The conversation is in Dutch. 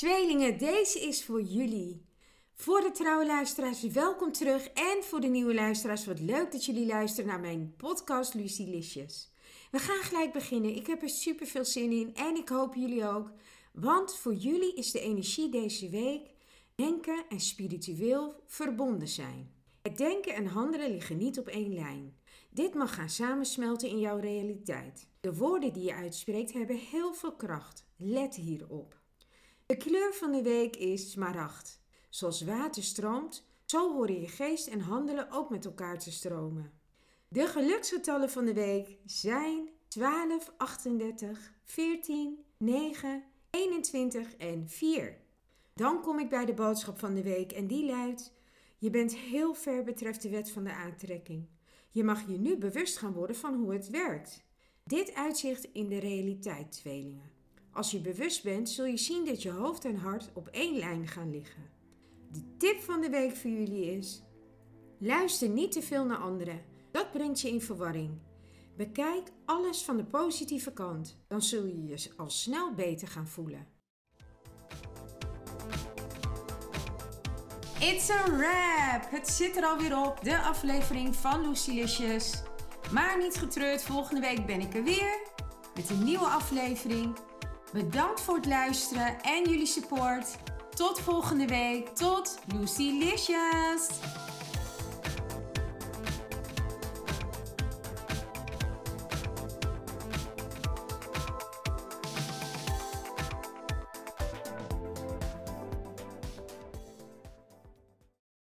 Tweelingen, deze is voor jullie. Voor de trouwe luisteraars, welkom terug. En voor de nieuwe luisteraars, wat leuk dat jullie luisteren naar mijn podcast Lucy Licious. We gaan gelijk beginnen. Ik heb er super veel zin in en ik hoop jullie ook. Want voor jullie is de energie deze week denken en spiritueel verbonden zijn. Het denken en handelen liggen niet op één lijn. Dit mag gaan samensmelten in jouw realiteit. De woorden die je uitspreekt hebben heel veel kracht. Let hierop. De kleur van de week is smaragd. Zoals water stroomt, zo horen je geest en handelen ook met elkaar te stromen. De geluksgetallen van de week zijn 12, 38, 14, 9, 21 en 4. Dan kom ik bij de boodschap van de week en die luidt: Je bent heel ver betreft de wet van de aantrekking. Je mag je nu bewust gaan worden van hoe het werkt. Dit uitzicht in de realiteit, tweelingen. Als je bewust bent, zul je zien dat je hoofd en hart op één lijn gaan liggen. De tip van de week voor jullie is: luister niet te veel naar anderen. Dat brengt je in verwarring. Bekijk alles van de positieve kant, dan zul je je al snel beter gaan voelen. It's a wrap! Het zit er alweer op, de aflevering van Lucilicious. Maar niet getreurd, volgende week ben ik er weer met een nieuwe aflevering. Bedankt voor het luisteren en jullie support. Tot volgende week. Tot Lucy Licious!